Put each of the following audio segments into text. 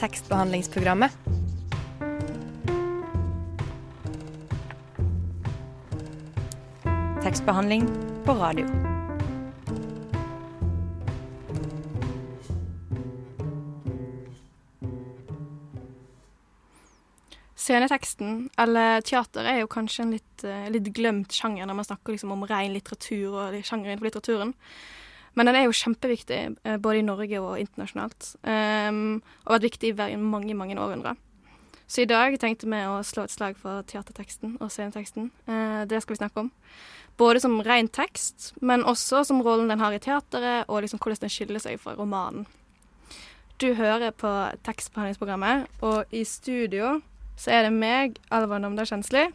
tekstbehandlingsprogrammet. Tekstbehandling på radio. Sceneteksten, eller teater, er jo kanskje en litt, eh, litt glemt sjanger når man snakker liksom om ren litteratur og sjangeren innenfor litteraturen. Men den er jo kjempeviktig eh, både i Norge og internasjonalt. Um, og vært viktig i mange, mange århundrer. Så i dag tenkte vi å slå et slag for teaterteksten og sceneteksten. Uh, det skal vi snakke om. Både som ren tekst, men også som rollen den har i teateret, og liksom hvordan den skiller seg fra romanen. Du hører på tekstbehandlingsprogrammet, og i studio så er det meg, Alva Nomda Kjensli.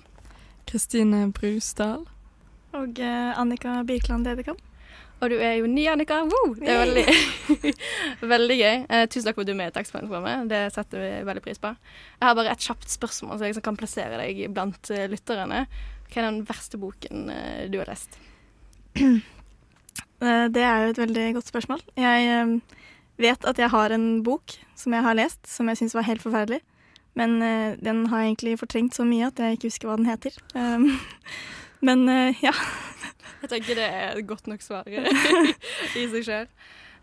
Kristine Brusdal. Og uh, Annika Birkeland Dedekamp. Og du er jo ny, Annika. Woo! Det er veldig, veldig gøy. Eh, tusen takk for at du er med i tekstbehandlingsprogrammet. Det setter vi veldig pris på. Jeg har bare et kjapt spørsmål, så jeg liksom kan plassere deg blant uh, lytterne. Hva er den verste boken uh, du har lest? det er jo et veldig godt spørsmål. Jeg vet at jeg har en bok som jeg har lest, som jeg syns var helt forferdelig. Men den har jeg egentlig fortrengt så mye at jeg ikke husker hva den heter. Men ja. Jeg tenker det er et godt nok svar i seg sjøl.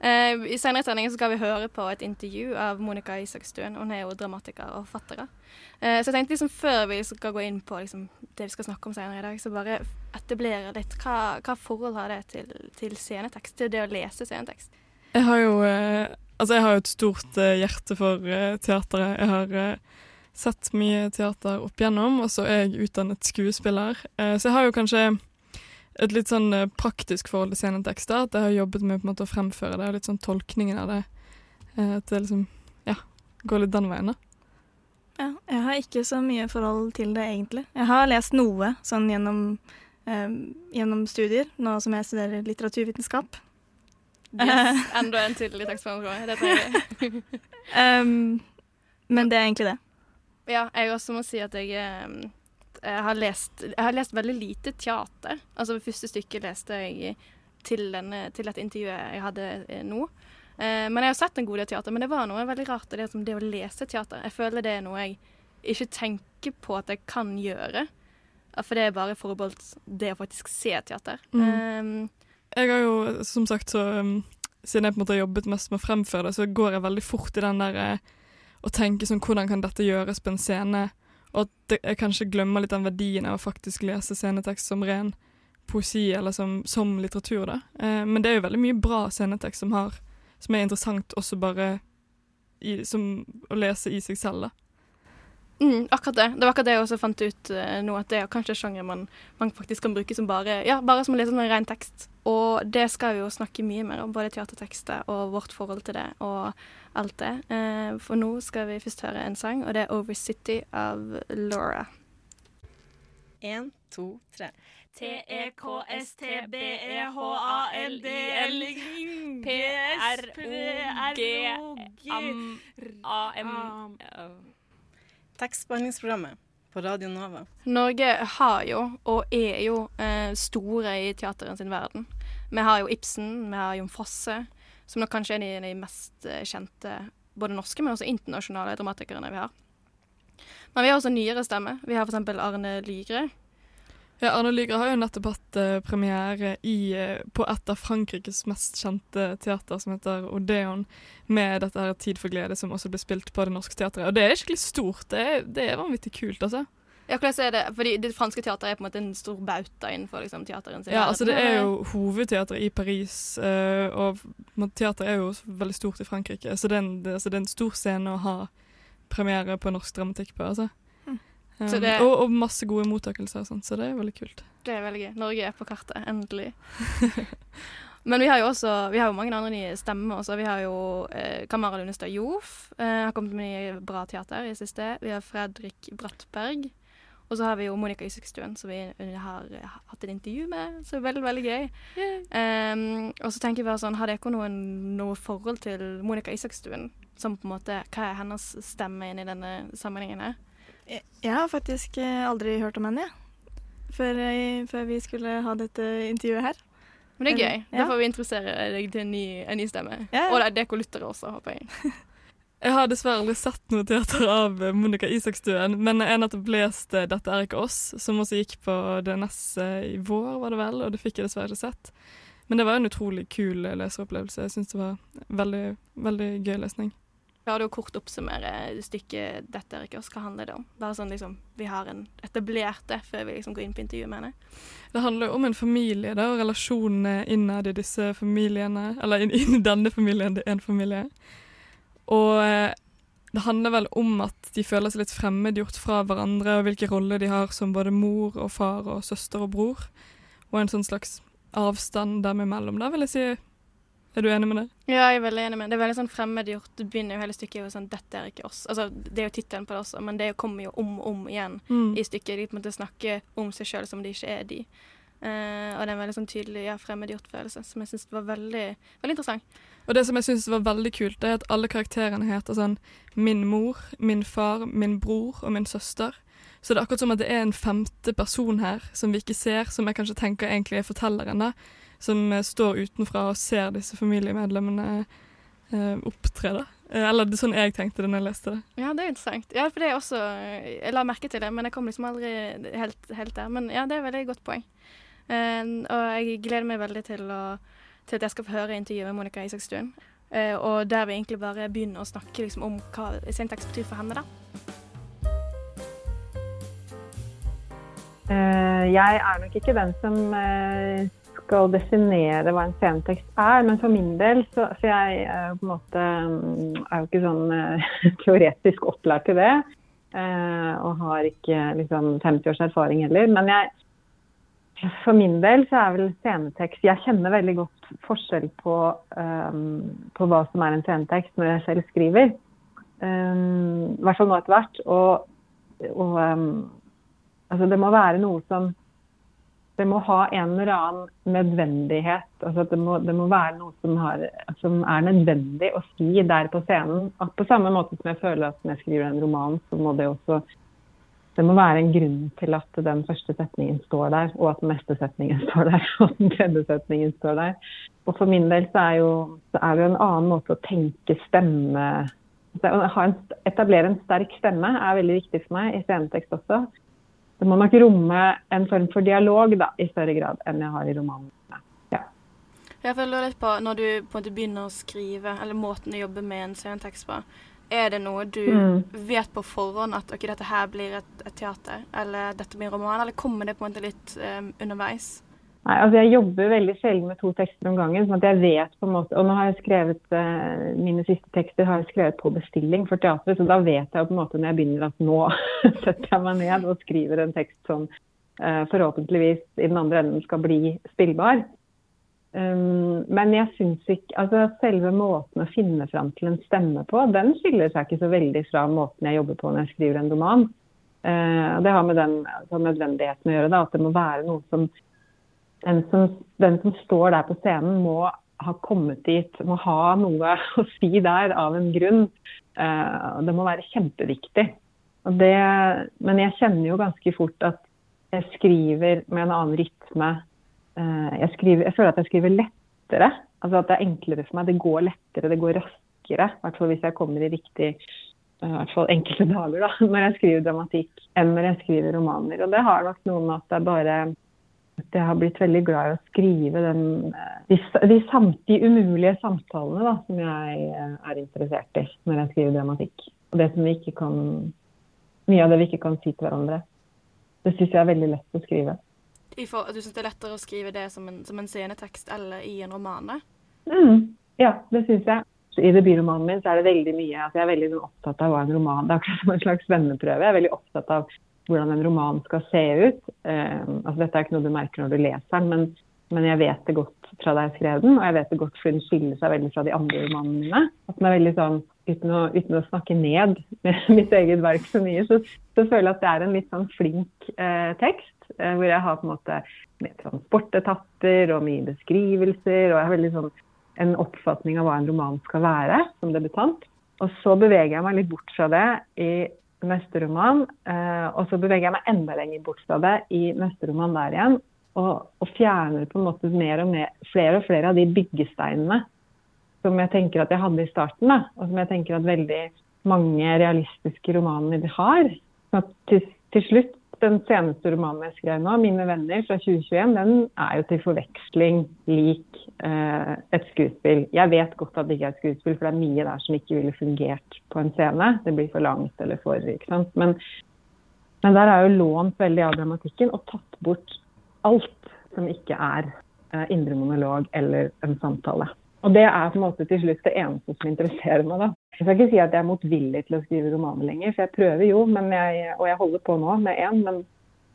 Uh, I senere sending skal vi høre på et intervju av Monica Isakstuen. Hun er jo dramatiker og forfatter. Uh, så jeg tenkte liksom før vi skal gå inn på liksom, det vi skal snakke om senere i dag, så bare etablere litt. Hva, hva forhold har det til, til, scenetekst, til det å lese scenetekst? Jeg har jo Altså, jeg har et stort hjerte for teateret. Jeg har sett mye teater opp igjennom, og så er jeg utdannet skuespiller. Eh, så jeg har jo kanskje et litt sånn eh, praktisk forhold til scenetekster. At jeg har jobbet med på en måte å fremføre det, og litt sånn tolkningen av det. Eh, at det liksom ja, går litt den veien, da. Ja, jeg har ikke så mye forhold til det, egentlig. Jeg har lest noe sånn gjennom, eh, gjennom studier, nå som jeg studerer litteraturvitenskap. Yes, enda en tydelig tekstform. Det trenger vi. um, men det er egentlig det. Ja, jeg også må si at jeg, ehm, jeg, har, lest, jeg har lest veldig lite teater. Altså det første stykket leste jeg til, denne, til dette intervjuet jeg hadde eh, nå. Eh, men jeg har sett en god del teater. Men det var noe veldig rart det, det å lese teater. Jeg føler det er noe jeg ikke tenker på at jeg kan gjøre. For det er bare forbeholdt det å faktisk se teater. Mm. Um, jeg har jo, som sagt, så um, Siden jeg på en måte har jobbet mest med å fremføre det, så går jeg veldig fort i den der å tenke sånn hvordan kan dette gjøres på en scene, og at jeg kanskje glemmer litt den verdien av å faktisk lese scenetekst som ren poesi eller som, som litteratur, da. Eh, men det er jo veldig mye bra scenetekst som, har, som er interessant også bare i, som, å lese i seg selv, da. Mm, akkurat det. Det var akkurat det jeg også fant ut uh, nå, at det er kanskje sjanger man, man, faktisk kan bruke som bare ja, bare som å lese en ren tekst. Og det skal vi jo snakke mye mer om, både teatertekster og vårt forhold til det. og alt det. Uh, for nå skal vi først høre en sang, og det er 'Over City' av Laura. Én, to, tre. T-E-K-S-T-B-E-H-A-L-D-L P-R-O-G-A-M Tekstbehandlingsprogrammet på Radio Nova. Norge har jo, og er jo, eh, store i teateren sin verden. Vi har jo Ibsen, vi har Jon Fosse. Som nok kanskje er av de mest eh, kjente både norske, men også internasjonale dramatikerne vi har. Men vi har også nyere stemmer. Vi har f.eks. Arne Lygre. Ja, Arne Lygre har jo nettopp hatt uh, premiere i, uh, på et av Frankrikes mest kjente teater, som heter Odeon, med dette her Tid for glede, som også ble spilt på Det Norske Teatret. Og det er skikkelig stort. Det er, det er vanvittig kult, altså. Ja, hvordan er det? Fordi Det franske teateret er på en måte en stor bauta innenfor liksom, teateren sin. Ja, altså Det er jo hovedteateret i Paris, uh, og teater er jo veldig stort i Frankrike. Så det er, en, det, altså, det er en stor scene å ha premiere på norsk dramatikk på. altså. Um, det, og, og, masse gode mottakelser, sånt, så det er veldig kult. Det er veldig gøy. Norge er på kartet, endelig. Men vi har jo også vi har jo mange andre nye stemmer også. Vi har jo eh, Kamara Lunestad Jof. Eh, har kommet med bra teater i siste. Vi har Fredrik Brattberg. Og så har vi jo Monica Isakstuen, som vi har hatt et intervju med, så veldig, veldig gøy. Yeah. Um, og så tenker jeg bare sånn, har dere noen, noe forhold til Monica Isakstuen? Som på en måte, Hva er hennes stemme inn i denne sammenhengen her? Jeg, jeg har faktisk eh, aldri hørt om henne, jeg. Før, jeg, før, vi skulle ha dette intervjuet her. Men det er gøy. Ja. Da får vi interessere deg til en ny, en ny stemme. Ja, ja. Og er lyttere også, håper jeg. Jeg har dessverre aldri sett noe teater av eh, Monica Isakstuen, men jeg har nettopp lest eh, 'Dette er ikke oss', som også gikk på DNS i vår, var det vel, og det fikk jeg dessverre ikke sett. Men det var en utrolig kul leseropplevelse. Jeg syns det var veldig, veldig gøy lesning. Klarer du å kort oppsummere stykket 'Dette er ikke oss'? Hva handler det om? Bare sånn liksom, vi har en etablert det før vi liksom går inn på intervjuet, mener jeg. Det handler jo om en familie da, og relasjonene innad i disse familiene. Eller inn, denne familien, det er en familie. Og eh, det handler vel om at de føler seg litt fremmedgjort fra hverandre, og hvilke roller de har som både mor og far og søster og bror. Og en sånn slags avstand dem imellom, da, vil jeg si. Er du enig med det? Ja, jeg er veldig enig med det. Det er veldig sånn fremmedgjort. Du begynner jo hele stykket med sånn 'Dette er ikke oss'. Altså, det er jo tittelen på det også, men det kommer jo om og om igjen Mm. i stykket. De på en måte snakker om seg sjøl som de ikke er de. Uh, og det er en veldig sånn tydelig ja, fremmedgjort følelse, som jeg syns var veldig, veldig interessant. Og det som jeg syns var veldig kult, det er at alle karakterene heter sånn min mor, min far, min bror og min søster. Så det er akkurat som at det er en femte person her som vi ikke ser, som jeg kanskje tenker egentlig er fortelleren, da. Som eh, står utenfra og ser disse familiemedlemmene eh, opptre, da. Eh, eller det er sånn jeg tenkte det når jeg leste det. Ja, det er interessant. Ja, for det er også Jeg la merke til det, men jeg kom liksom aldri helt, helt der. Men ja, det er et veldig godt poeng. Eh, og jeg gleder meg veldig til, å, til at jeg skal få høre intervjuet med Monica Isakstuen. Eh, og der vi egentlig bare begynner å snakke liksom, om hva Sintex betyr for henne, da. Eh, Jeg er nok ikke den som eh, skal definere hva en scenetekst er, men for min del så For jeg er jo på en måte mm, er jo ikke sånn eh, teoretisk opplært til det. eh, Og har ikke liksom 50 års erfaring heller. Men jeg for min del så er vel scenetekst Jeg kjenner veldig godt forskjell på, um, på hva som er en scenetekst når jeg selv skriver. Um, I hvert fall nå etter hvert. Og, og um, altså det må være noe som Det må ha en eller annen nødvendighet. Altså det, må, det må være noe som, har, som er nødvendig å si der på scenen. At på samme måte som jeg føler at når jeg skriver en roman, så må det også det må være en grunn til at den første setningen står der, og at den neste setningen står der, og den tredje setningen står der. Og for min del så er, jo, så er det jo en annen måte å tenke stemme Å etablere en sterk stemme er veldig viktig for meg i scenetekst også. Det må nok romme en form for dialog da, i større grad enn jeg har i romanene. Ja. Jeg føler litt på når du på en måte begynner å skrive, eller måten å jobbe med en scenetekst på. Er det noe du Mm. vet på forhånd at ok, dette her blir et, et teater, eller dette blir en roman, eller kommer det på en måte litt um, underveis? Nei, altså Jeg jobber veldig sjelden med to tekster om gangen. sånn at jeg vet på en måte, og nå har jeg skrevet eh, Mine siste tekster har jeg skrevet på bestilling for teatret, så da vet jeg på en måte når jeg begynner at nå setter jeg meg ned og skriver en tekst som eh, forhåpentligvis i den andre enden skal bli spillbar. Um, men jeg syns ikke altså selve måten å finne fram til en stemme på, den skiller seg ikke så veldig fra måten jeg jobber på når jeg skriver en roman. Uh, det har med den altså nødvendigheten å gjøre, da, at det må være noe som den, som den som står der på scenen, må ha kommet dit, må ha noe å si der av en grunn. Eh, det må være kjempeviktig. Det, men jeg kjenner jo ganske fort at jeg skriver med en annen rytme. Eh, jeg, skriver, jeg føler at jeg skriver lettere. Altså at det er enklere for meg. Det går lettere, det går raskere. I hvert fall hvis jeg kommer i riktig eh, i hvert fall enkelte dager da, når jeg skriver dramatikk, enn når jeg skriver romaner. Og det har nok noe med at det er bare at jeg har blitt veldig glad i å skrive den, eh, de, de, samt, de umulige samtalene da, som jeg eh, er interessert i når jeg skriver dramatikk. Og det som vi ikke kan Mye av det vi ikke kan si til hverandre. Det syns jeg er veldig lett å skrive. I for, du syns det er lettere å skrive det som en, som en scenetekst eller i en roman? Mm, ja, det syns jeg. I debutromanen min så er det veldig mye altså Jeg er veldig sånn opptatt av hva en roman Det er akkurat som en slags venneprøve. Jeg er veldig opptatt av hvordan en roman skal se ut. Eh, altså Dette er ikke noe du merker når du leser den, men, men jeg vet det godt fra da jeg skrev den. Og jeg vet det godt fordi den skiller seg veldig fra de andre romanene mine. At den er veldig sånn, Uten å, uten å snakke ned med mitt eget verk så mye, så, så føler jeg at det er en litt sånn flink eh, tekst. Eh, hvor jeg har på en måte med transportetatter og mye beskrivelser. Og jeg har veldig sånn en oppfatning av hva en roman skal være som debutant. Og så beveger jeg meg litt bort fra det i neste roman. Eh, og så beveger jeg meg enda lenger bort fra det i roman der igjen. Og, og fjerner på en måte mer og mer, flere og flere av de byggesteinene som jeg tenker at jeg hadde i starten, da, og som jeg tenker at veldig mange realistiske romaner har. Så til, til slutt, den seneste romanen jeg skrev nå, 'Mine venner' fra 2021, den er jo til forveksling lik eh, et skuespill. Jeg vet godt at det ikke er et skuespill, for det er mye der som ikke ville fungert på en scene. Det blir for langt eller for ikke sant? Men, men der er jo lånt veldig av dramatikken og tatt bort alt som ikke er eh, indre monolog eller en samtale. Og det er på en måte til slutt det eneste som interesserer meg. da. Jeg skal ikke si at jeg er motvillig til å skrive romaner lenger, for jeg prøver jo, jeg, og jeg holder på nå med én. Men,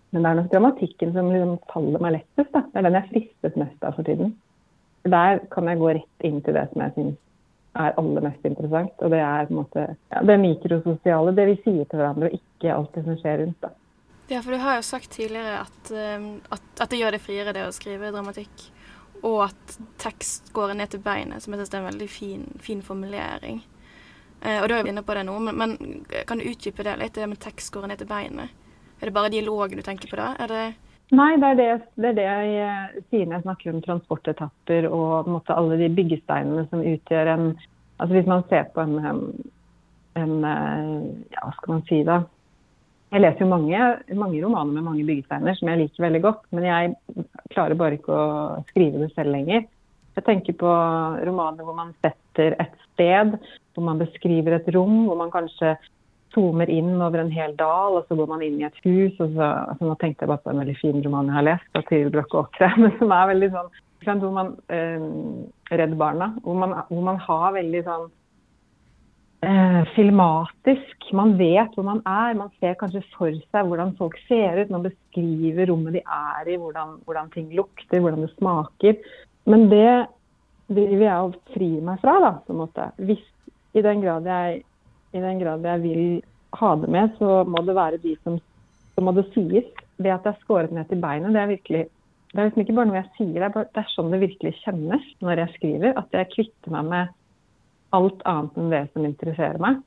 men, det er nok dramatikken som liksom faller meg lettest. da. Det er den jeg fristes mest av for tiden. Der kan jeg gå rett inn til det som jeg syns er aller mest interessant. Og det er på en måte ja, det mikrososiale, det vi sier til hverandre, og ikke alt det som skjer rundt. da. Ja, for du har jo sagt tidligere at, at, at det gjør det friere, det å skrive dramatikk. Og at tekst går ned til beinet, som jeg syns er en veldig fin, fin formulering. Eh, og du er jo inne på det nå, men, men, kan du utdype det litt, det med tekst etter beinet? Er det bare dialogen du tenker på da? Er det Nei, det er det, det er det, jeg sier når jeg snakker om transportetapper og måte, alle de byggesteinene som utgjør en Altså hvis man ser på en, en, en eh, Ja, hva skal man si da? Jeg leser jo mange, mange, romaner med mange byggesteiner som jeg liker veldig godt, men jeg klarer bare ikke å skrive det selv lenger. Jeg tenker på romaner hvor man setter et sted, hvor man beskriver et rom, hvor man kanskje zoomer inn over en hel dal, og så går man inn i et hus. og så, altså Nå tenkte jeg bare på en veldig fin roman jeg har lest, av Tiril Brokke Aakre, men som er veldig sånn hvor man, eh, Redd Barna, hvor man, hvor man har veldig sånn eh, filmatisk. Man vet hvor man er. Man ser kanskje for seg hvordan folk ser ut. Man beskriver rommet de er i, hvordan, hvordan ting lukter, hvordan det smaker. Men det, driver jeg og frir meg fra, da, på en måte. Hvis i den grad jeg, den grad jeg vil ha det med, så må det være de som så må det sies. Det at det er skåret ned til beinet, det er virkelig det er liksom ikke bare noe jeg sier, det er, bare, det er sånn det virkelig kjennes når jeg skriver. At jeg kvitter meg med alt annet enn det som interesserer meg.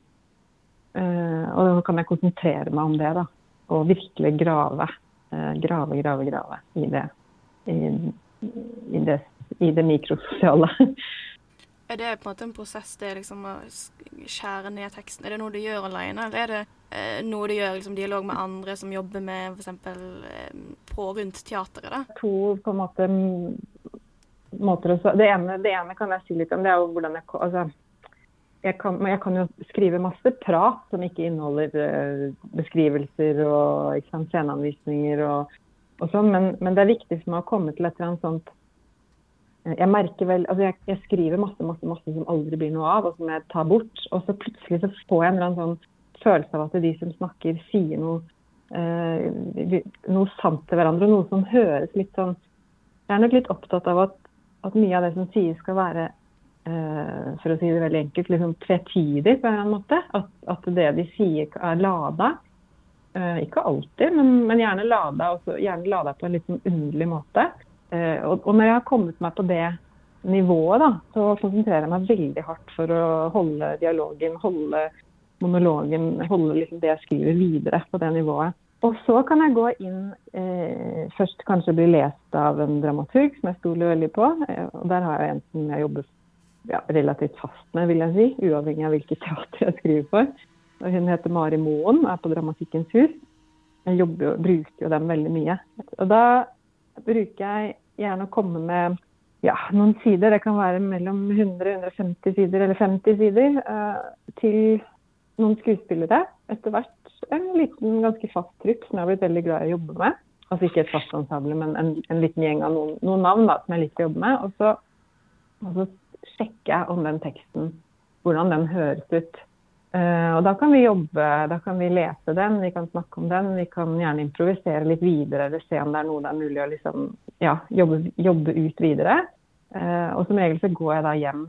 Uh, og så kan jeg konsentrere meg om det, da. Og virkelig grave. Uh, grave, grave, grave i det. I, i det, i det mikrososiale. er det på en måte en prosess, det liksom å skjære ned teksten? Er det noe du gjør alene, eller er det eh, noe du gjør liksom, dialog med andre som jobber med f.eks. Eh, på rundt teateret? da? To på en måte måter å det ene, det ene kan jeg si litt om. Det er jo hvordan jeg altså, jeg kan, jeg kan, jo skrive masse prat som ikke inneholder uh, beskrivelser og sant, sceneanvisninger og, og sånn, men, men, det er viktig for meg å komme til et eller annet sånt eh, jeg merker vel, altså jeg, jeg, skriver masse masse, masse som aldri blir noe av, og som jeg tar bort. Og så plutselig så får jeg en eller annen sånn følelse av at de som snakker, sier noe, eh, noe sant til hverandre. Og Noe som høres litt sånn Jeg er nok litt opptatt av at, at mye av det som sies, skal være Eh, for å si det veldig enkelt, liksom tvetydig på en eller annen måte. At, at det de sier er lada. Eh, ikke alltid, men, men gjerne lada også, gjerne lada på en litt sånn underlig måte. Eh, og, og, når jeg har kommet meg på det nivået, da, så konsentrerer jeg meg veldig hardt for å holde dialogen, holde monologen, holde liksom det jeg skriver videre på det nivået. Og så kan jeg gå inn eh, Først kanskje bli lest av en dramaturg som jeg stoler veldig på. Eh, og der har jeg en som jeg jobber ja, relativt fast med, vil jeg si. Uavhengig av hvilket teater jeg skriver for. Og hun heter Mari Moen, er på Dramatikkens hus. Jeg jobber, bruker jo dem veldig mye. Og da bruker jeg gjerne å komme med ja, noen sider. Det kan være mellom 100-150 sider eller 50 sider uh, til noen skuespillere. Etter hvert en liten, ganske fast trykk som jeg har blitt veldig glad i å jobbe med. Altså ikke et fast ensemble, men en, en liten gjeng av noen, noen navn da, som jeg liker å jobbe med. Og så, og så sjekke om den teksten, hvordan den høres ut. Uh, og da kan vi jobbe, da kan vi lese den, vi kan snakke om den. Vi kan gjerne improvisere litt videre eller se om det er noe det er mulig å liksom, ja, jobbe, jobbe, ut videre. Uh, og som regel så går jeg da hjem.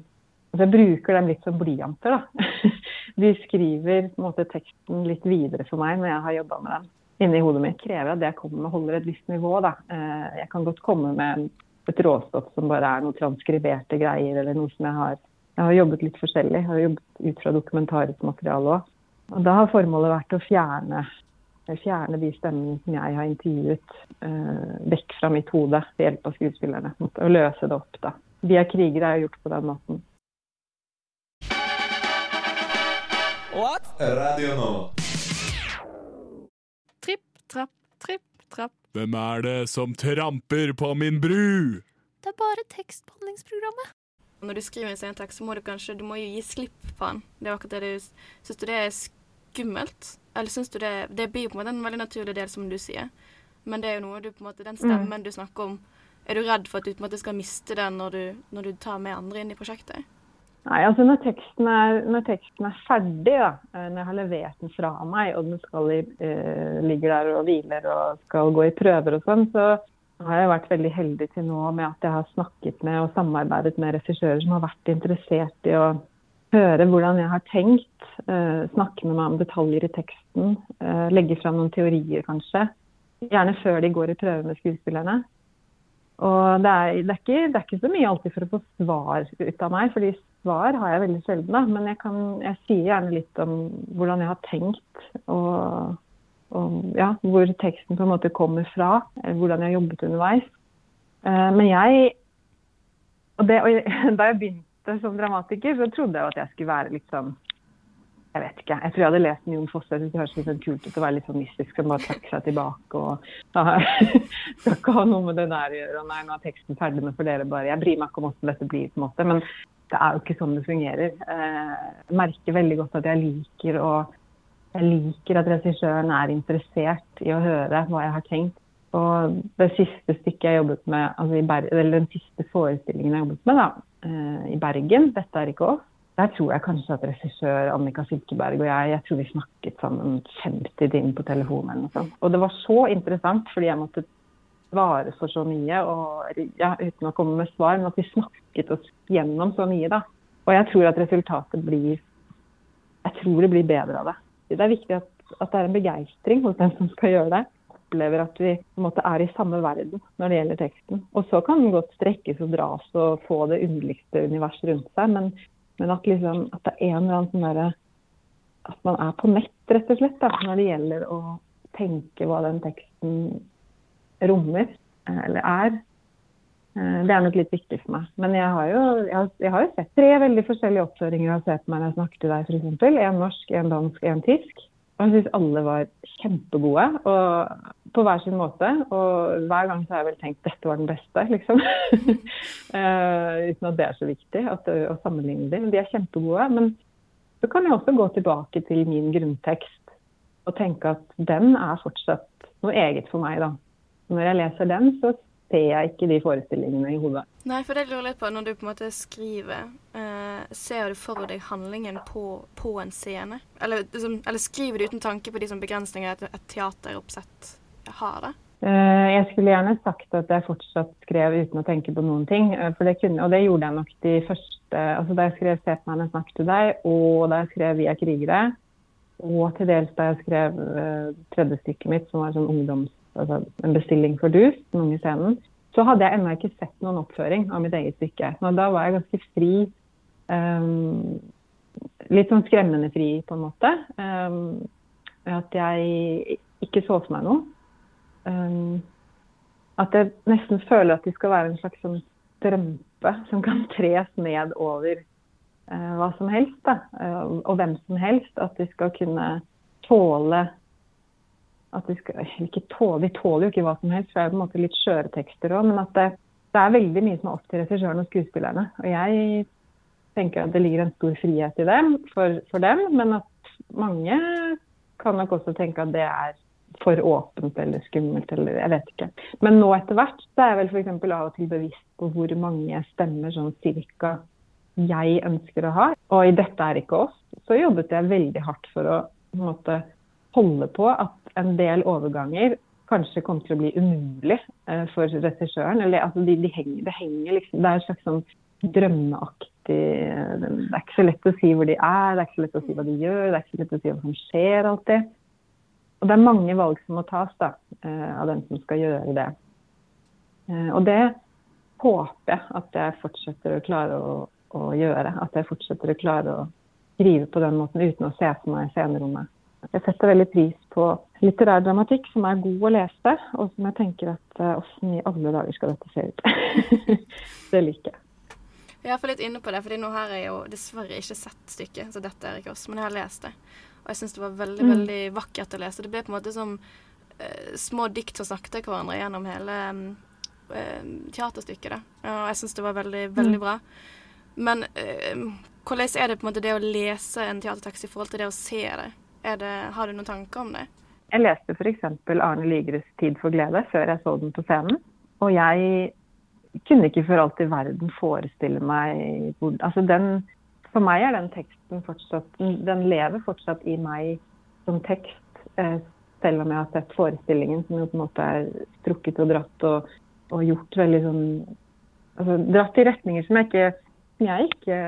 Altså jeg bruker dem litt som blyanter. da. De skriver måte, teksten litt videre for meg når jeg har jobba med den inni hodet mitt. Krever at det jeg kommer med holder et visst nivå. da. Uh, jeg kan godt komme med et råstoff som bare er noe transkriberte greier, eller noe som jeg har Jeg har jobbet litt forskjellig. Jeg har jobbet ut fra dokumentarisk materiale òg. Og da har formålet vært å fjerne, fjerne de stemmene som jeg har intervjuet, eh, vekk fra mitt hode ved hjelp av skuespillerne. Og løse det opp, da. 'Vi er krigere' er gjort på den måten. Radio nå. Tripp, trapp, tripp, trapp. Hvem er det som tramper på min bru? Det er bare tekstbehandlingsprogrammet. Når du skriver en scenetekst, så må du kanskje du må jo gi slipp på den. Det er akkurat det du Syns du det er skummelt? Eller syns du det Det blir på en måte en veldig naturlig del, som du sier. Men det er jo noe du på en måte Den stemmen du snakker om, er du redd for at du på en måte skal miste den når du, når du tar med andre inn i prosjektet? Nei, altså når teksten er, når teksten er ferdig, da, eh, når jeg har levert den fra meg, og den i, eh, ligger der og hviler og skal gå i prøver og sånn, så har jeg vært veldig heldig til nå med at jeg har snakket med og samarbeidet med regissører som har vært interessert i å høre hvordan jeg har tenkt, eh, snakke med meg om detaljer i teksten, eh, legge fram noen teorier kanskje. Gjerne før de går i prøve med skuespillerne. Og det er, det, er ikke, det er, ikke, så mye alltid for å få svar ut av meg, fordi svar har jeg veldig sjelden. da, Men jeg, kan, jeg sier gjerne litt om hvordan jeg har tenkt, og, og ja, hvor teksten på en måte kommer fra. Hvordan jeg har jobbet underveis. Uh, men jeg og, det, og Da jeg begynte som dramatiker, så trodde jeg at jeg skulle være sånn jeg vet ikke. Jeg tror jeg hadde lest Jon Fosse. Jeg det høres litt sånn kult ut å være litt sånn mystisk og bare trekke seg tilbake. og Skal ikke ha noe med det der å gjøre. og Nei, nå er teksten ferdig med for dere bare. Jeg bryr meg ikke om hvordan dette blir, på en måte. Men det er jo ikke sånn det fungerer. Eh, jeg merker veldig godt at jeg liker, å, jeg liker at regissøren er interessert i å høre hva jeg har tenkt. Og det siste stykket jeg jobbet med, altså eller den siste forestillingen jeg jobbet med da, eh, i Bergen, 'Dette er ikke oss', der tror jeg kanskje at regissør Annika Silkeberg og jeg jeg tror vi snakket sammen 50 timer på telefonen. eller. Og det var så interessant, fordi jeg måtte svare for så mye og, ja, uten å komme med svar, men at vi snakket oss gjennom så mye. da. Og jeg tror at resultatet blir Jeg tror det blir bedre av det. Det er viktig at, at det er en begeistring hos den som skal gjøre det. Opplever at vi måte er i samme verden når det gjelder teksten. Og så kan den godt strekkes og dras og få det underligste universet rundt seg, men men at, liksom, at, det er en eller annen sånn derre At man er på nett, rett og slett, da, når det gjelder å tenke hva den teksten rommer, eh, eller er. Eh, det er nok litt viktig for meg. Men jeg har jo, jeg har, jeg har jo sett tre veldig forskjellige oppføringer av Se på meg når jeg snakker til deg, f.eks. En norsk, en dansk, en tysk. Og jeg syns alle var kjempegode. Og på hver sin måte. Og hver gang så har jeg vel tenkt dette var den beste, liksom. uh, uten at det er så viktig at, å sammenligne dem. De er kjempegode. Men så kan jeg også gå tilbake til min grunntekst og tenke at den er fortsatt noe eget for meg, da. Når jeg leser den, så ser jeg ikke de forestillingene i hodet. Nei, for det lurer litt på, når du på en måte skriver, eh, ser du for deg handlingen på, på en scene? Eller, liksom, eller, skriver du uten tanke på de som begrensninger et, et teateroppsett har det? Eh, jeg skulle gjerne sagt at jeg fortsatt skrev uten å tenke på noen ting. Eh, for det kunne, og det gjorde jeg nok de første altså Da jeg skrev 'Se på meg jeg snakker til deg', og da jeg skrev 'Vi er krigere', og til dels da jeg skrev uh, tredje stykket mitt, som var sånn ungdoms, altså en bestilling for dus, den unge scenen, så hadde jeg ennå ikke sett noen oppføring av mitt eget stykke. Og da var jeg ganske fri. Um, litt sånn skremmende fri, på en måte. Um, at jeg ikke så for meg noe. Um, at jeg nesten føler at de skal være en slags sånn strømpe som kan tres ned over uh, hva som helst. Da, uh, og hvem som helst. At de skal kunne tåle at vi, skal, ikke tåler, vi, tåler jo ikke hva som helst, for det er jo på en måte litt skjøre tekster òg. Men at det, det, er veldig mye som er opp til regissøren og skuespillerne. Og jeg tenker at det ligger en stor frihet i dem for, for dem, men at mange kan nok også tenke at det er for åpent eller skummelt eller jeg vet ikke. Men nå etter hvert så er jeg vel f.eks. av og til bevisst på hvor mange stemmer sånn cirka jeg ønsker å ha. Og i 'Dette er ikke oss' så jobbet jeg veldig hardt for å på en måte, holde på at en del overganger kanskje kommer til å bli umulig eh, for regissøren. Eller altså, de, de henger, det henger liksom Det er en slags sånn drømmeaktig Det er ikke så lett å si hvor de er, det er ikke så lett å si hva de gjør, det er ikke så lett å si hva som skjer alltid. Og det er mange valg som må tas da, eh, av den som skal gjøre det. Eh, og det håper jeg at jeg fortsetter å klare å, å, gjøre. At jeg fortsetter å klare å skrive på den måten uten å se for meg scenerommet. Jeg setter veldig pris på litterær dramatikk som er god å lese, og som jeg tenker at åssen uh, i alle dager skal dette se ut. det liker jeg. Jeg er iallfall litt inne på det, fordi nå har jeg jo dessverre ikke sett stykket, så dette er ikke oss, men jeg har lest det. Og jeg syns det var veldig, Mm. veldig vakkert å lese. Det ble på en måte som eh, små dikt som snakket til hverandre gjennom hele eh, teaterstykket. Da. Og jeg syns det var veldig, veldig Mm. bra. Men eh, hvordan er det på en måte det å lese en teatertekst i forhold til det å se det? Det har du noen tanker om det? Jeg leste f.eks. Arne Ligres 'Tid for glede' før jeg så den på scenen. Og jeg kunne ikke for alt i verden forestille meg Altså den For meg er den teksten fortsatt Den den lever fortsatt i meg som tekst, eh, selv om jeg har sett forestillingen, som jo på en måte er strukket og dratt og, og gjort veldig sånn Altså dratt i retninger som jeg ikke som jeg ikke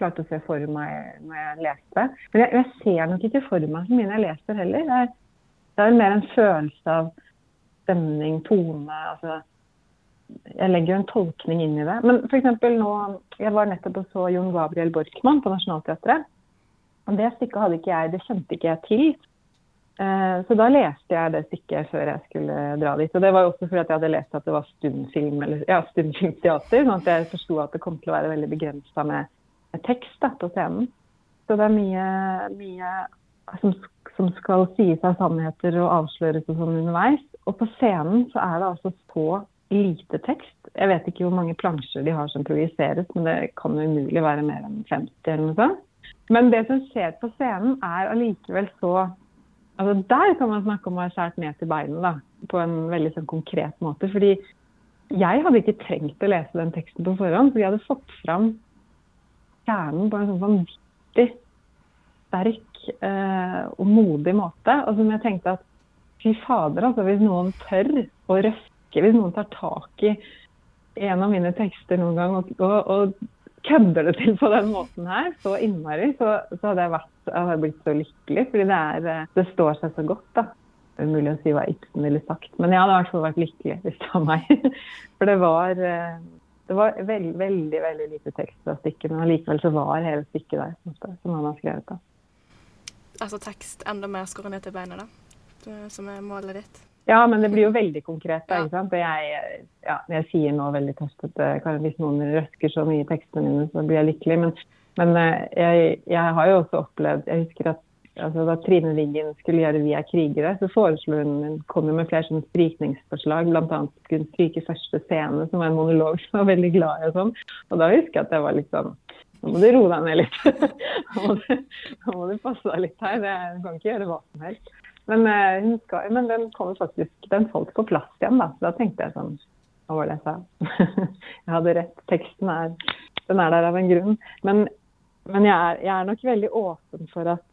klarte å se for meg når jeg leste. Men jeg, jeg ser nok ikke for meg så mye når jeg leser heller. Det er, det er mer en følelse av stemning, tone. altså Jeg legger jo en tolkning inn i det. Men f.eks. nå Jeg var nettopp og så Jon Gabriel Borkmann på Nationaltheatret. Det stykket hadde ikke jeg, det kjente ikke jeg til. Eh, Så da leste jeg det stykket før jeg skulle dra dit. Og det var jo også fordi jeg hadde lest at det var stumfilm, eller ja, stumfilmteater. Sånn at jeg forsto at det kom til å være veldig begrensa med tekst da, på scenen. Så det er mye, mye som, som skal sies av sannheter og avsløres og sånn underveis. Og på scenen så er det altså så lite tekst. Jeg vet ikke hvor mange plansjer de har som projiseres, men det kan jo umulig være mer enn 50 eller noe sånt. Men det som skjer på scenen er allikevel så Altså Der kan man snakke om å ha skåret ned til beinet da, på en veldig sånn konkret måte. Fordi jeg hadde ikke trengt å lese den teksten på forhånd, for jeg hadde fått fram kjernen på en sånn vanvittig sterk eh, og modig måte. Og som jeg tenkte at fy fader, altså hvis noen tør å røske, hvis noen tar tak i en av mine tekster noen gang og, og, og kødder det til på den måten her, så innmari, så, så hadde jeg, vært, jeg blitt så lykkelig. Fordi det, er, eh, det står seg så godt, da. Det er umulig å si hva Ibsen ville sagt, men jeg hadde i hvert fall vært lykkelig hvis det var meg. For det var, eh, det var veld, veldig veldig lite tekst av stykket, men allikevel så var hele stykket der, som han har skrevet. da. Altså tekst enda mer skåret ned til beinet, da. Som er målet ditt. Ja, men det blir jo veldig konkret. da, ikke sant? Og jeg, ja, jeg sier nå veldig tøft at eh, hvis noen røsker så mye i tekstene mine, så blir jeg lykkelig. Men, men eh, jeg, jeg har jo også opplevd Jeg husker at altså, da Trine Wiggen skulle gjøre 'Vi er krigere', så foreslo hun kom jo med flere sånne strykningsforslag. Annet skulle hun stryke første scene, som var en monolog som var veldig glad i. og sånn. Og da husker jeg at jeg var litt sånn Nå må du roe deg ned litt. Nå må du, passe deg litt her. Det, du kan ikke gjøre hva som helst. Men, uh, skal, men den kom faktisk, den falt på plass igjen, da. Så da tenkte jeg sånn Hva var det jeg sa? jeg hadde rett. Teksten er, den er der av en grunn. Men, men jeg, er, jeg er nok veldig åpen for at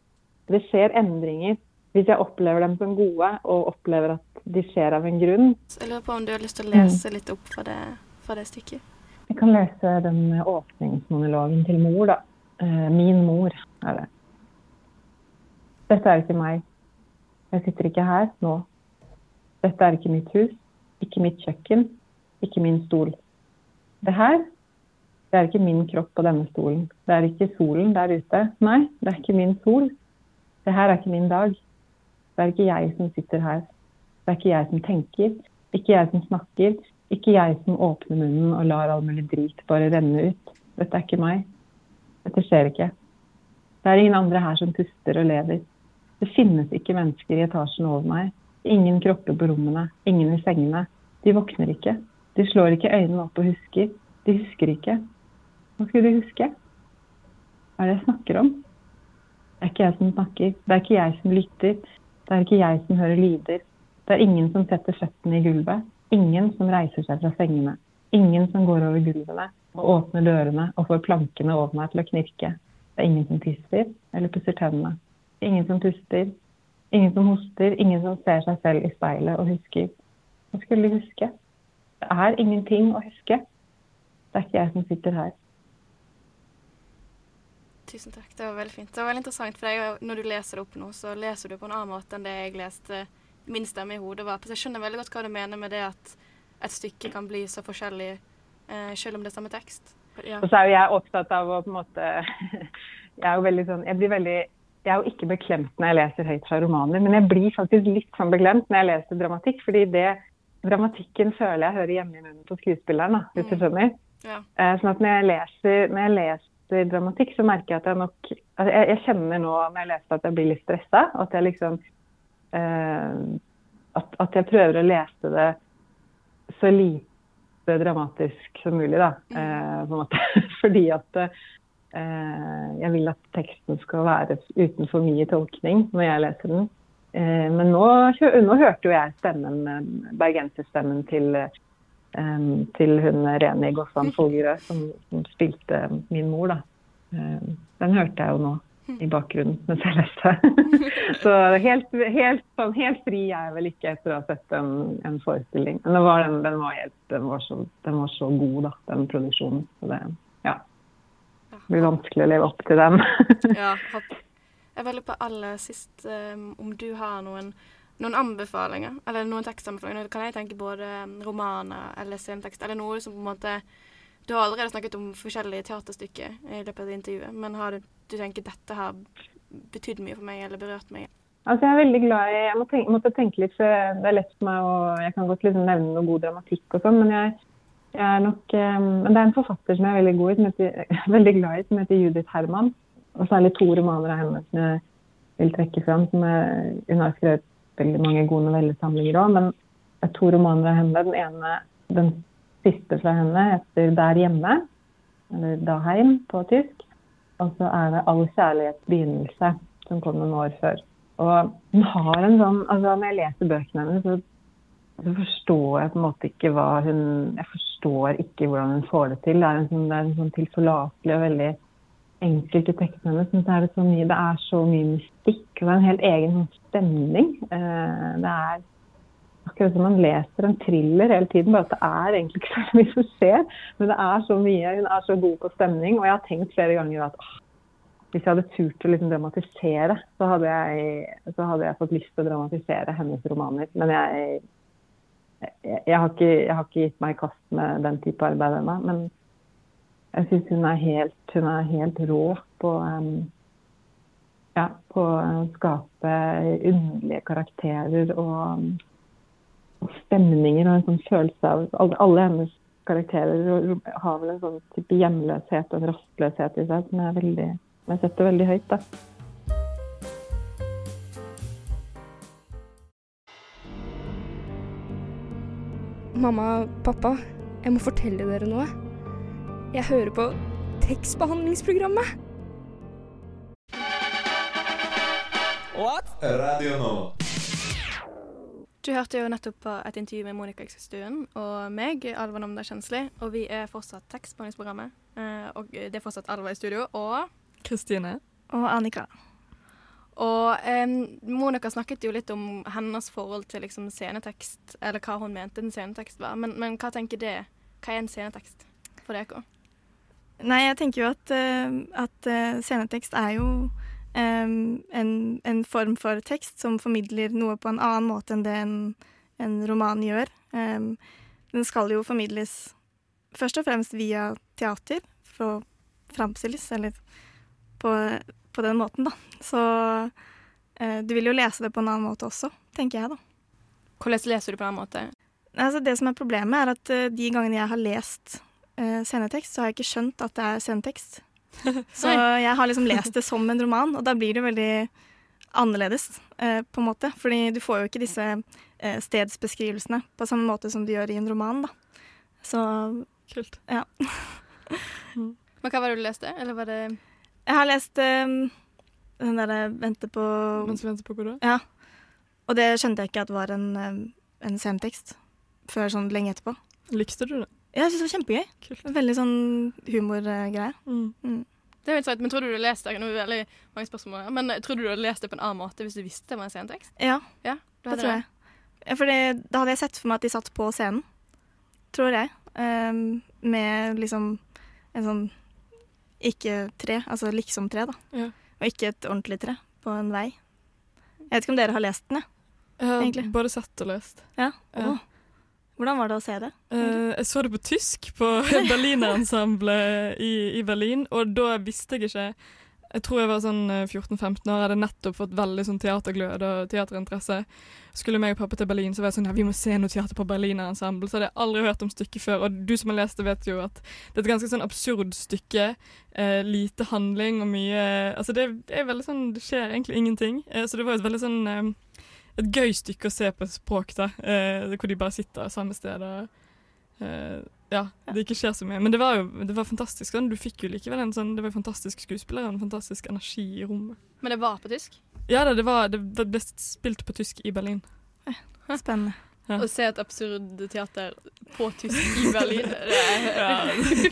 det skjer endringer. Hvis jeg opplever dem som gode, og opplever at de skjer av en grunn. Så jeg lurer på om du har lyst til å Mm. lese litt opp fra det, fra det stykket? Jeg kan lese den åpningsmonologen til mor, da. Eh, Min mor er det. Dette er ikke meg. Jeg sitter ikke her nå. Dette er ikke mitt hus, ikke mitt kjøkken, ikke min stol. Det her, det er ikke min kropp på denne stolen. Det er ikke solen der ute. Nei, det er ikke min sol. Det her er ikke min dag. Det er ikke jeg som sitter her. Det er ikke jeg som tenker, ikke jeg som snakker, ikke jeg som åpner munnen og lar all mulig drit bare renne ut. Dette er ikke meg. Dette skjer ikke. Det er ingen andre her som puster og lever. Det finnes ikke mennesker i etasjen over meg. Ingen kropper på rommene. Ingen i sengene. De våkner ikke. De slår ikke øynene opp og husker. De husker ikke. Hva skulle de huske? Hva er det jeg snakker om? Det er ikke jeg som snakker. Det er ikke jeg som lytter. Det er ikke jeg som hører lyder. Det er ingen som setter føttene i gulvet. Ingen som reiser seg fra sengene. Ingen som går over gulvene og åpner dørene og får plankene over meg til å knirke. Det er ingen som tisser eller pusser tennene. Ingen som puster. Ingen som hoster. Ingen som ser seg selv i speilet og husker. Hva skulle de huske? Det er ingenting å huske. Det er ikke jeg som sitter her. Tusen takk, det var veldig fint. Det var veldig interessant, for jeg, når du leser det opp nå, så leser du på en annen måte enn det jeg leste min stemme i hodet var. Så jeg skjønner veldig godt hva du mener med det at et stykke kan bli så forskjellig eh, selv om det er samme tekst. Ja. Og så er jo jeg opptatt av å på en måte Jeg er jo veldig sånn Jeg blir veldig jeg er jo ikke beklemt når jeg leser høyt fra romaner, men jeg blir faktisk litt sånn beklemt når jeg leser dramatikk. fordi det dramatikken føler jeg hører hjemme i munnen på skuespilleren. da, hvis du skjønner. Ja. Eh, sånn at når jeg, leser, når jeg leser dramatikk, så merker jeg at jeg nok altså jeg, jeg kjenner nå når jeg leser at jeg blir litt stressa. At jeg liksom eh, at, at jeg prøver å lese det så lite dramatisk som mulig, da. Eh, på en måte. Fordi at eh, jeg vil at teksten skal være uten for mye tolkning når jeg leser den. Eh, men nå, nå hørte jo jeg stemmen, eh, bergenserstemmen til, til hun i Gossan Folgerød, som, som spilte min mor, da. Den hørte jeg jo nå i bakgrunnen mens jeg leste. Så helt, helt, sånn, helt fri er jeg vel ikke etter å ha sett en, en forestilling. Men var, den, den, var helt, den, var så, den var så god, da, den produksjonen. Så det ja, blir vanskelig å leve opp til den. Ja, hopp. Jeg vil på aller sist um, om du har noen, noen anbefalinger, eller noen tekstanbefalinger. Nå kan jeg tenke både um, romaner eller scenetekst, eller noe som på en måte Du har allerede snakket om forskjellige teaterstykker i løpet av intervjuet, men har du, du tenker dette har betydd mye for meg, eller berørt meg? Altså, jeg er veldig glad i Jeg må tenke, måtte tenke litt, for det er lett for meg å Jeg kan godt liksom nevne noe god dramatikk og sånn, men jeg, jeg er nok eh, Men det er en forfatter som jeg er veldig god i, som heter, veldig glad i, som heter Judith Herman. Og særlig to romaner av henne som jeg vil trekke fram. Som er, hun har skrevet veldig mange gode novellesamlinger òg, men det er to romaner av henne. Den ene, den siste fra henne, heter 'Der hjemme', eller 'Daheim' på tysk. Og så er det 'All kjærlighets begynnelse', som kom noen år før. Og hun har en sånn altså Når jeg leser bøkene hennes, så, så forstår jeg på en måte ikke hva hun Jeg forstår ikke hvordan hun får det til. Det er en sånn, det sånn tilforlatelig og veldig enkelt i tekstene hennes. Men så er det så mye Det er så mye mystikk. Og det er en helt egen stemning. Eh, det er akkurat som man leser en thriller hele tiden, bare at det er egentlig ikke så mye som skjer. Men det er så mye. Hun er så god på stemning. Og jeg har tenkt flere ganger at hvis jeg hadde turt å liksom dramatisere, så hadde, jeg, så hadde jeg fått lyst til å dramatisere hennes romaner. Men jeg, jeg, jeg, har, ikke, har ikke gitt meg i kast med den type arbeid ennå. Men jeg syns hun, hun er helt rå på um, ja, på å skape underlige karakterer og, og stemninger og en sånn følelse av Alle, alle hennes karakterer har vel en sånn type hjemløshet og en rastløshet i seg som jeg, veldig, jeg setter veldig høyt. da. Mamma, pappa, jeg må fortelle dere noe. Jeg hører på tekstbehandlingsprogrammet. Radio Nova. Du hørte jo nettopp på et intervju med Monica Ekstuen og meg, Alva Namda Kjensli, og vi er fortsatt tekstbehandlingsprogrammet. eh, Og det er fortsatt Alva i studio, og Kristine. Og Annika. Og eh, Monica snakket jo litt om hennes forhold til liksom scenetekst, eller hva hun mente en scenetekst var. Men, men hva tenker det? Hva er en scenetekst for dere? Nei, jeg tenker jo at, eh, at eh, scenetekst er jo en, en form for tekst som formidler noe på en annen måte enn det en, en roman gjør. Um, den skal jo formidles først og fremst via teater, for å framstilles, eller på, på den måten, da. Så uh, du vil jo lese det på en annen måte også, tenker jeg, da. Hvordan leser du på en annen måte? Altså, det som er problemet, er at uh, de gangene jeg har lest uh, scenetekst, så har jeg ikke skjønt at det er scenetekst. Så jeg har liksom lest det som en roman, og da blir det jo veldig annerledes, eh, på en måte. Fordi du får jo ikke disse eh, stedsbeskrivelsene på samme måte som du gjør i en roman, da. Så Kult. ja. Men hva var det du leste? Eller var det Jeg har lest eh, den derre 'Vente på Mens vi venter på hva Ja. Og det skjønte jeg ikke at var en, eh, en scenetekst før sånn lenge etterpå. Likte du det? Jeg syns det var kjempegøy. Kult. Veldig sånn humorgreie. Mm. Det er helt sant, men tror du du leste det? Er veldig mange spørsmål men tror du du hadde lest det på en annen måte hvis du visste det var en scenetekst? Ja, Ja, det tror jeg. Ja, For da hadde jeg sett for meg at de satt på scenen, tror jeg. Um, med liksom en sånn ikke-tre, altså liksom-tre, da. Ja. Og ikke et ordentlig tre på en vei. Jeg vet ikke om dere har lest den, jeg. Jeg har Egentlig. bare sett og lest. Ja. Ja. Hvordan var det å se det? Uh, jeg så det på tysk på Berlinerensemblet i, i Berlin, og da visste jeg ikke jeg tror jeg var sånn eh, 14-15 år, hadde nettopp fått veldig sånn teaterglød og teaterinteresse. Skulle meg og pappa til Berlin, så var jeg sånn ja, vi må se noe teater på Berliner Ensemble. Så hadde jeg aldri hørt om stykket før, og du som har lest det, vet jo at det er et ganske sånn absurd stykke. Eh, lite handling og mye Altså det, det er veldig sånn Det skjer egentlig ingenting. Eh, så det var et veldig sånn eh, Et gøy stykke å se på et språk, da. Eh, hvor de bare sitter samme sted og eh, ja, det ikke skjer så mye. Men det var jo det var fantastisk. Sånn. Du fikk jo likevel en sånn Det var fantastisk skuespillere og en fantastisk energi i rommet. Men det var på tysk? Ja da, det, var, det ble spilt på tysk i Berlin. Spennende. Ja. Å se et absurd teater på tysk i Berlin det er, Ja,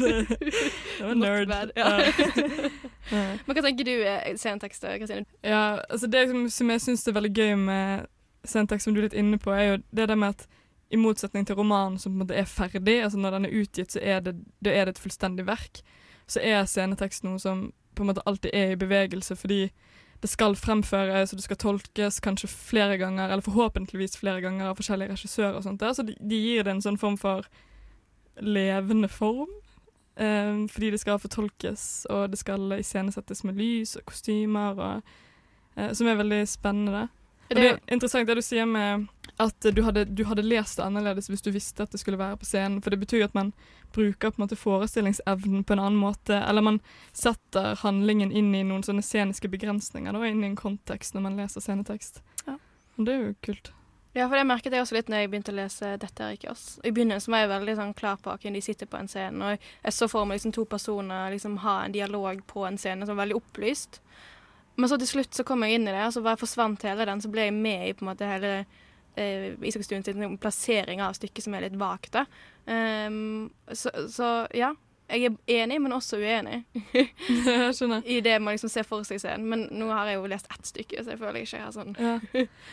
det, det var nerd. bad, ja. Ja. Men hva tenker du er scenetekster, Kristine? Ja, altså det som, som jeg syns er veldig gøy med scenetekst, som du er litt inne på, er jo det der med at i motsetning til romanen som på en måte er ferdig, altså når den er utgitt, så er det, det et fullstendig verk. Så er scenetekst noe som på en måte alltid er i bevegelse, fordi det skal fremføres, og det skal tolkes kanskje flere ganger, eller forhåpentligvis flere ganger av forskjellige regissører og sånt der, så de, de gir det en sånn form for levende form. Um, fordi det skal fortolkes, og det skal iscenesettes med lys og kostymer, og, uh, som er veldig spennende. Det er interessant det du sier med at du hadde, du hadde lest det annerledes hvis du visste at det skulle være på scenen. For det betyr jo at man bruker på en måte forestillingsevnen på en annen måte. Eller man setter handlingen inn i noen sånne sceniske begrensninger, da, inn i en kontekst når man leser scenetekst. Ja. Og det er jo kult. Ja, for det merket jeg også litt når jeg begynte å lese 'Dette er ikke oss'. I begynnelsen var jeg veldig sånn klar på at de sitter på en scene, og jeg så for meg liksom to personer liksom ha en dialog på en scene som var veldig opplyst. Men så til slutt så kom jeg inn i det, og så bare forsvant hele den, så ble jeg med i på en måte hele eh, Isakstuen sin plassering av stykket som er litt vagt, da. Ehm, så, så ja. Jeg er enig, men også uenig Jeg skjønner. i det man liksom ser for seg scenen. Men nå har jeg jo lest ett stykke, så jeg føler jeg ikke har sånn Ja.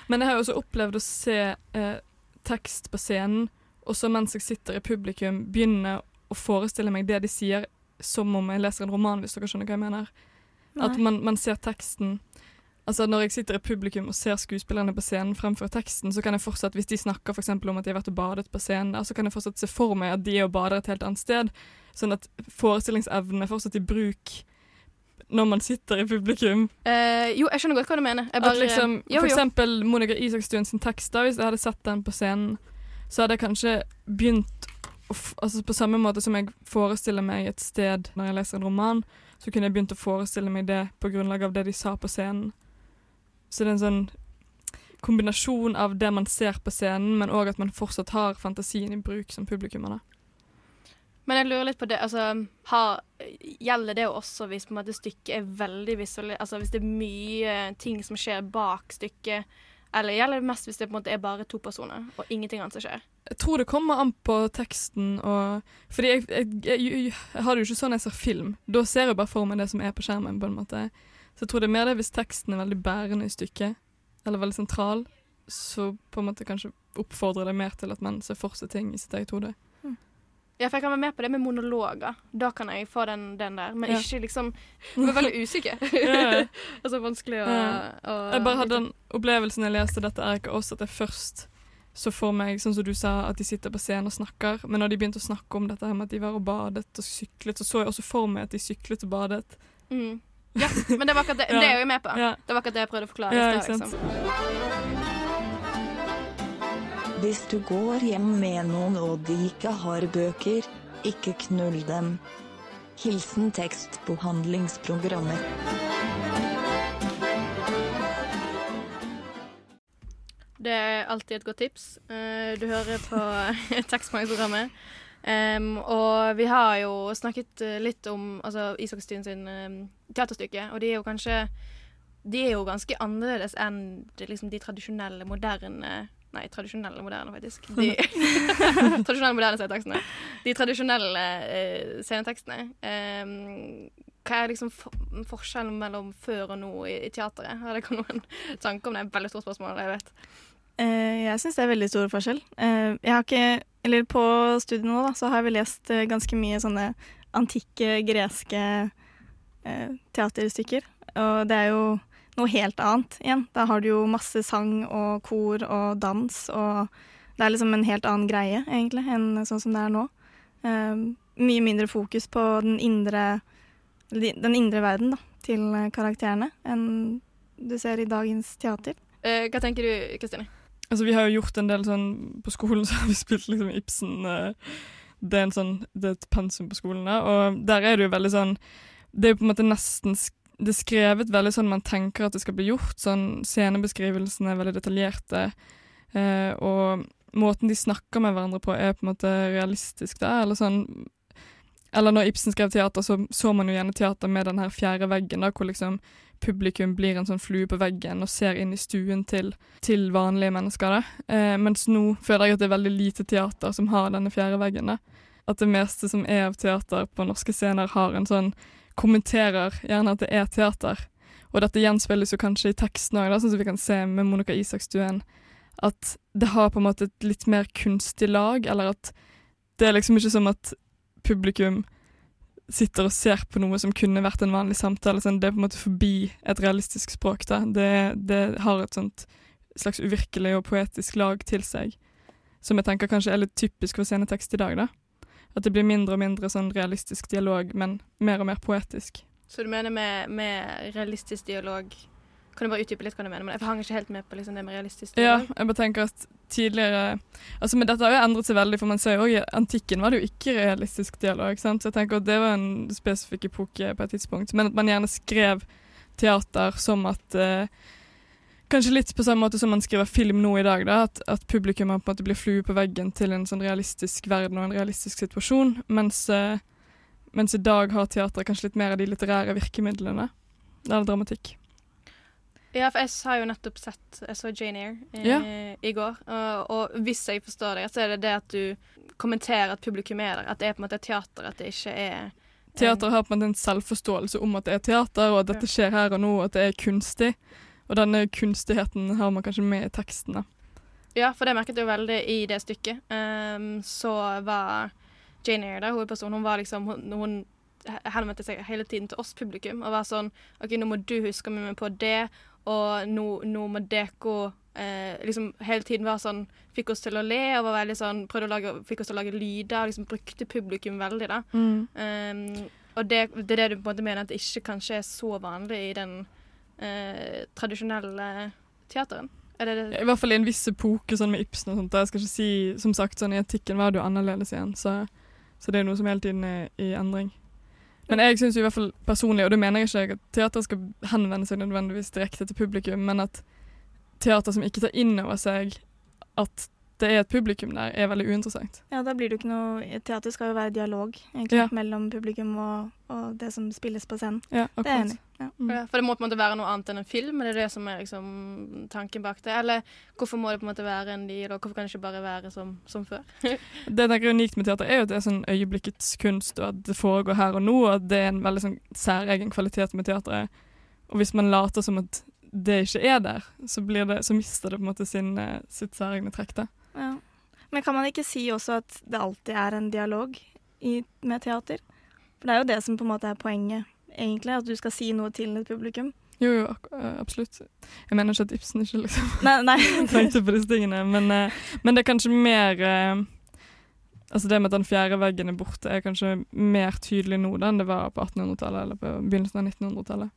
Men jeg har jo også opplevd å se eh, tekst på scenen, og så mens jeg sitter i publikum, begynne å forestille meg det de sier, som om jeg leser en roman, hvis dere skjønner hva jeg mener. At man, man ser teksten Altså Når jeg sitter i publikum og ser skuespillerne på scenen fremfor teksten, så kan jeg fortsatt, hvis de snakker for om at de har vært og badet på scenen, der, så kan jeg fortsatt se for meg at de er og bader et helt annet sted. Sånn at forestillingsevnen er fortsatt i bruk når man sitter i publikum. Eh, Jo, jeg skjønner godt hva du mener. Jeg At liksom, jo, for jo. eksempel Monica Isakstuen sin tekst, da, hvis jeg hadde sett den på scenen, så hadde jeg kanskje begynt altså På samme måte som jeg forestiller meg et sted når jeg leser en roman, så kunne jeg begynt å forestille meg det på grunnlag av det de sa på scenen. Så det er en sånn kombinasjon av det man ser på scenen, men òg at man fortsatt har fantasien i bruk som publikummer. Men jeg lurer litt på det, altså har, Gjelder det også hvis måte stykket er veldig visuelt, altså hvis det er mye ting som skjer bak stykket, eller gjelder det mest hvis det på en måte er bare to personer og ingenting annet som skjer? Jeg tror det kommer an på teksten og Fordi jeg, jeg, jeg, jeg, har det jo ikke sånn jeg ser film. Da ser jeg bare for meg det som er på skjermen, på en måte. Så jeg tror det er mer det hvis teksten er veldig bærende i stykket, eller veldig sentral, så på en måte kanskje oppfordrer det mer til at man ser for seg ting i sitt eget hode. Ja, for jeg kan være med på det med monologer. Da kan jeg få den, den der. Men Ja. ikke liksom Jeg var veldig usikker. Altså vanskelig å, Ja. å Jeg bare hadde den opplevelsen jeg leste dette er ikke oss, at jeg først så for meg, sånn som du sa, at de sitter på scenen og snakker. Men når de begynte å snakke om dette her med at de var og badet og syklet, så så jeg også for meg at de syklet og badet. Mm. Ja, men det var akkurat det, Ja. det er jeg jo med på. Det var akkurat det jeg prøvde å forklare. Ja, ikke sant. liksom. Hvis du går hjem med noen og de ikke har bøker, ikke knull dem. Hilsen tekstbehandlingsprogrammet. Det er alltid et godt tips. Eh, du hører på tekstbehandlingsprogrammet. Um, og vi har jo snakket eh, litt om altså, Isak Stuen sin um, teaterstykke, og de er jo kanskje De er jo ganske annerledes enn det, liksom, de tradisjonelle, moderne Nei, tradisjonelle moderne, faktisk. De tradisjonelle moderne scenetekstene. De tradisjonelle eh, scenetekstene. Um, hva er liksom for forskjellen mellom før og nå i, i teateret? Har dere noen tanker om det? Veldig stort spørsmål, jeg vet. Uh, jeg syns det er veldig stor forskjell. Uh, jeg har ikke Eller på studiet nå, da, så har vi lest uh, ganske mye sånne antikke greske eh, teaterstykker. Og det er jo noe helt annet igjen. Da har du jo masse sang og kor og dans, og det er liksom en helt annen greie, egentlig, enn sånn som det er nå. Eh, mye mindre fokus på den indre den indre verden, da. til karakterene enn du ser i dagens teater. Eh, hva tenker du, Kristine? Altså, vi har jo gjort en del sånn På skolen så har vi spilt liksom Ibsen. eh, det er en sånn Det er et pensum på skolen, da, og der er det jo veldig sånn Det er jo på en måte nesten sk det er skrevet veldig sånn man tenker at det skal bli gjort. Sånn Scenebeskrivelsene er veldig detaljerte. Eh, og måten de snakker med hverandre på, er på en måte realistisk, da. Eller sånn Eller når Ibsen skrev teater, så så man jo gjerne teater med den her fjerde veggen, da, hvor liksom publikum blir en sånn flue på veggen og ser inn i stuen til, til vanlige mennesker. Da. Eh, mens nå føler jeg at det er veldig lite teater som har denne fjerde veggen. Da. At det meste som er av teater på norske scener, har en sånn kommenterer gjerne at det er teater. Og dette gjenspeiles jo kanskje i teksten òg, sånn som vi kan se med Monica Isakstuen. At det har på en måte et litt mer kunstig lag, eller at det er liksom ikke som at publikum sitter og ser på noe som kunne vært en vanlig samtale. Sånn, det er på en måte forbi et realistisk språk. Da. Det, det har et sånt slags uvirkelig og poetisk lag til seg, som jeg tenker kanskje er litt typisk for scenetekst i dag. da. At det blir mindre og mindre sånn realistisk dialog, men mer og mer poetisk. Så du mener med, med realistisk dialog Kan du bare utdype litt hva du mener? Men jeg hang ikke helt med på liksom det med realistisk dialog. Ja, jeg bare tenker at tidligere Altså, men dette har jo endret seg veldig, for man ser jo også i antikken var det jo ikke realistisk dialog, sant? så jeg tenker at det var en spesifikk epoke på et tidspunkt, men at man gjerne skrev teater som at eh, Kanskje litt på samme måte som man skriver film nå i dag, da, at, at publikum på en måte blir flue på veggen til en sånn realistisk verden og en realistisk situasjon, mens, eh, mens i dag har teater kanskje litt mer av de litterære virkemidlene. Eller dramatikk. Ja, for jeg har jo nettopp sett Jeg så Jane Eyre i, Ja. i går. Og, og hvis jeg forstår deg, så er det det at du kommenterer at publikum er der. At det er på en måte teater, at det ikke er Teater har på en måte en selvforståelse om at det er teater, og at dette skjer her og nå, og at det er kunstig. Og denne kunstigheten har man kanskje med i teksten. da. Ja, for det merket jeg jo veldig i det stykket. Um, så var Jane Eyre, hovedpersonen, hun var liksom Hun, hun henvendte seg hele tiden til oss publikum og var sånn OK, nå må du huske meg på det, og nå, nå må deko eh, liksom hele tiden var sånn Fikk oss til å le og var veldig sånn Prøvde å lage, fikk oss til å lage lyder. og liksom Brukte publikum veldig, da. Ehm, og det, det er det du på en måte mener at det ikke kanskje er så vanlig i den eh, tradisjonelle teateren? Er det det? I hvert fall i en viss epoke, sånn med Ibsen og sånt. Jeg skal ikke si, som sagt, sånn i etikken var det jo annerledes igjen, så, så det er noe som hele tiden er i endring. Men jeg syns i hvert fall personlig, og det mener jeg ikke at teater skal henvende seg nødvendigvis direkte til publikum, men at teater som ikke tar inn over seg at det er et publikum der, er veldig uinteressant. Ja, da blir det jo ikke noe Teater skal jo være dialog egentlig, Ja. mellom publikum og, og det som spilles på scenen. Ja, Det er jeg enig. Ja. Ja, For det må på en måte være noe annet enn en film? Er det det som er liksom tanken bak det? Eller hvorfor må det på en måte være en dialog? Hvorfor kan det ikke bare være som, som før? Det jeg er unikt med teater, er jo at det er sånn øyeblikkets kunst, og at det foregår her og nå, og at det er en veldig sånn særegen kvalitet med teatret. Og hvis man later som at det ikke er der, så, blir det, så mister det på en måte sin, eh, sitt særegne trekk. da. Men kan man ikke si også at det alltid er en dialog i, med teater? For det er jo det som på en måte er poenget, egentlig. At du skal si noe til et publikum. Jo, jo, eh, absolutt. Jeg mener ikke at Ibsen ikke liksom Nei, nei. tenkte på disse tingene, men, eh, men det er kanskje mer eh, Altså Det med at den fjerde veggen er borte, er kanskje mer tydelig nå da enn det var på 1800-tallet eller på begynnelsen av 1900-tallet.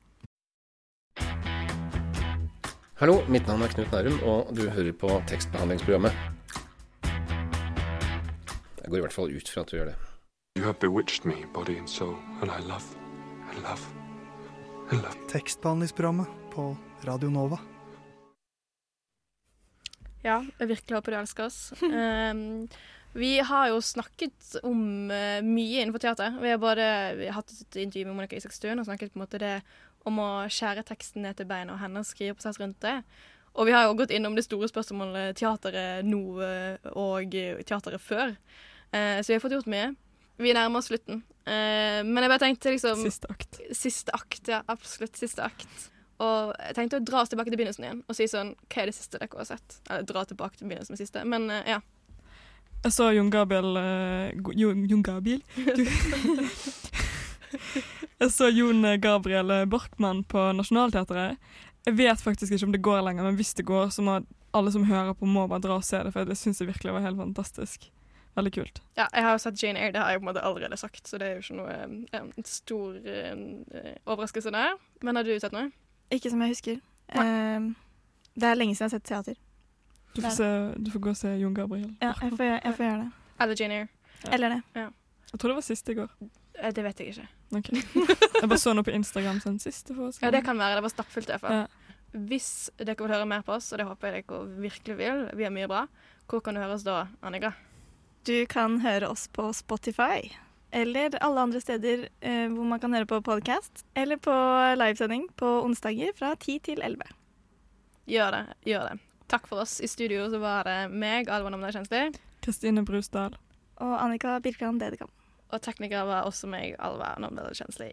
Hallo, mitt navn er Knut Nærum, og du hører på tekstbehandlingsprogrammet. Jeg går i hvert fall ut fra at du gjør det. You have bewitched me, body and soul, and I love, I love, I love. Tekstbehandlingsprogrammet på Radio Nova. Ja, jeg virkelig håper du elsker oss. Um, vi har jo snakket om uh, mye innenfor teater. Vi har både vi har hatt et intervju med Monica Isakstuen og snakket på en måte det om å skjære teksten ned til beina og hennes skriveprosess rundt det. Og vi har jo gått innom det store spørsmålet teateret nå eh, og teateret før. Eh, så vi har fått gjort mye. Vi nærmer oss slutten. Eh, men jeg bare tenkte liksom Siste akt. Siste akt, ja. Absolutt siste akt. Og jeg tenkte å dra oss tilbake til begynnelsen igjen og si sånn Hva er det siste dere har sett? Eller dra tilbake til begynnelsen med siste. Men eh, ja. Jeg så Jon Gabriel uh, Jon Gabriel? Jeg så Jon Gabriel Borkmann på Nationaltheatret. Jeg vet faktisk ikke om det går lenger, men hvis det går, så må alle som hører på, må bare dra og se det, for jeg syns det virkelig var helt fantastisk. Veldig kult. Ja, jeg har jo sett Jane Eyre, det har jeg på en måte allerede sagt, så det er jo ikke noe eh, en stor eh, overraskelse der. Men har du sett noe? Ikke som jeg husker. Uh, det er lenge siden jeg har sett teater. Du får, se, du får gå og se Jon Gabriel. Ja, jeg får, jeg får gjøre det. Eller Jane Eyre? Eller det. Ja. Jeg tror det var siste i går. Eh, Det vet jeg ikke. Ok. Jeg bare så noe på Instagram sånn sist. Ja, det kan være. Det var stappfullt i hvert fall. Ja. Hvis dere vil høre mer på oss, og det håper jeg dere virkelig vil, vi er mye bra, hvor kan du høre oss da, Annika? Du kan høre oss på Spotify. Eller alle andre steder eh, hvor man kan høre på podcast. Eller på livesending på onsdager fra 10 til 11. Gjør det. Gjør det. Takk for oss. I studio så var det meg, Alva Namna Kjensli. Kristine Brusdal. Og Annika Birkeland Dedekam. Og tekniker var også meg, Alva Namna Kjensli.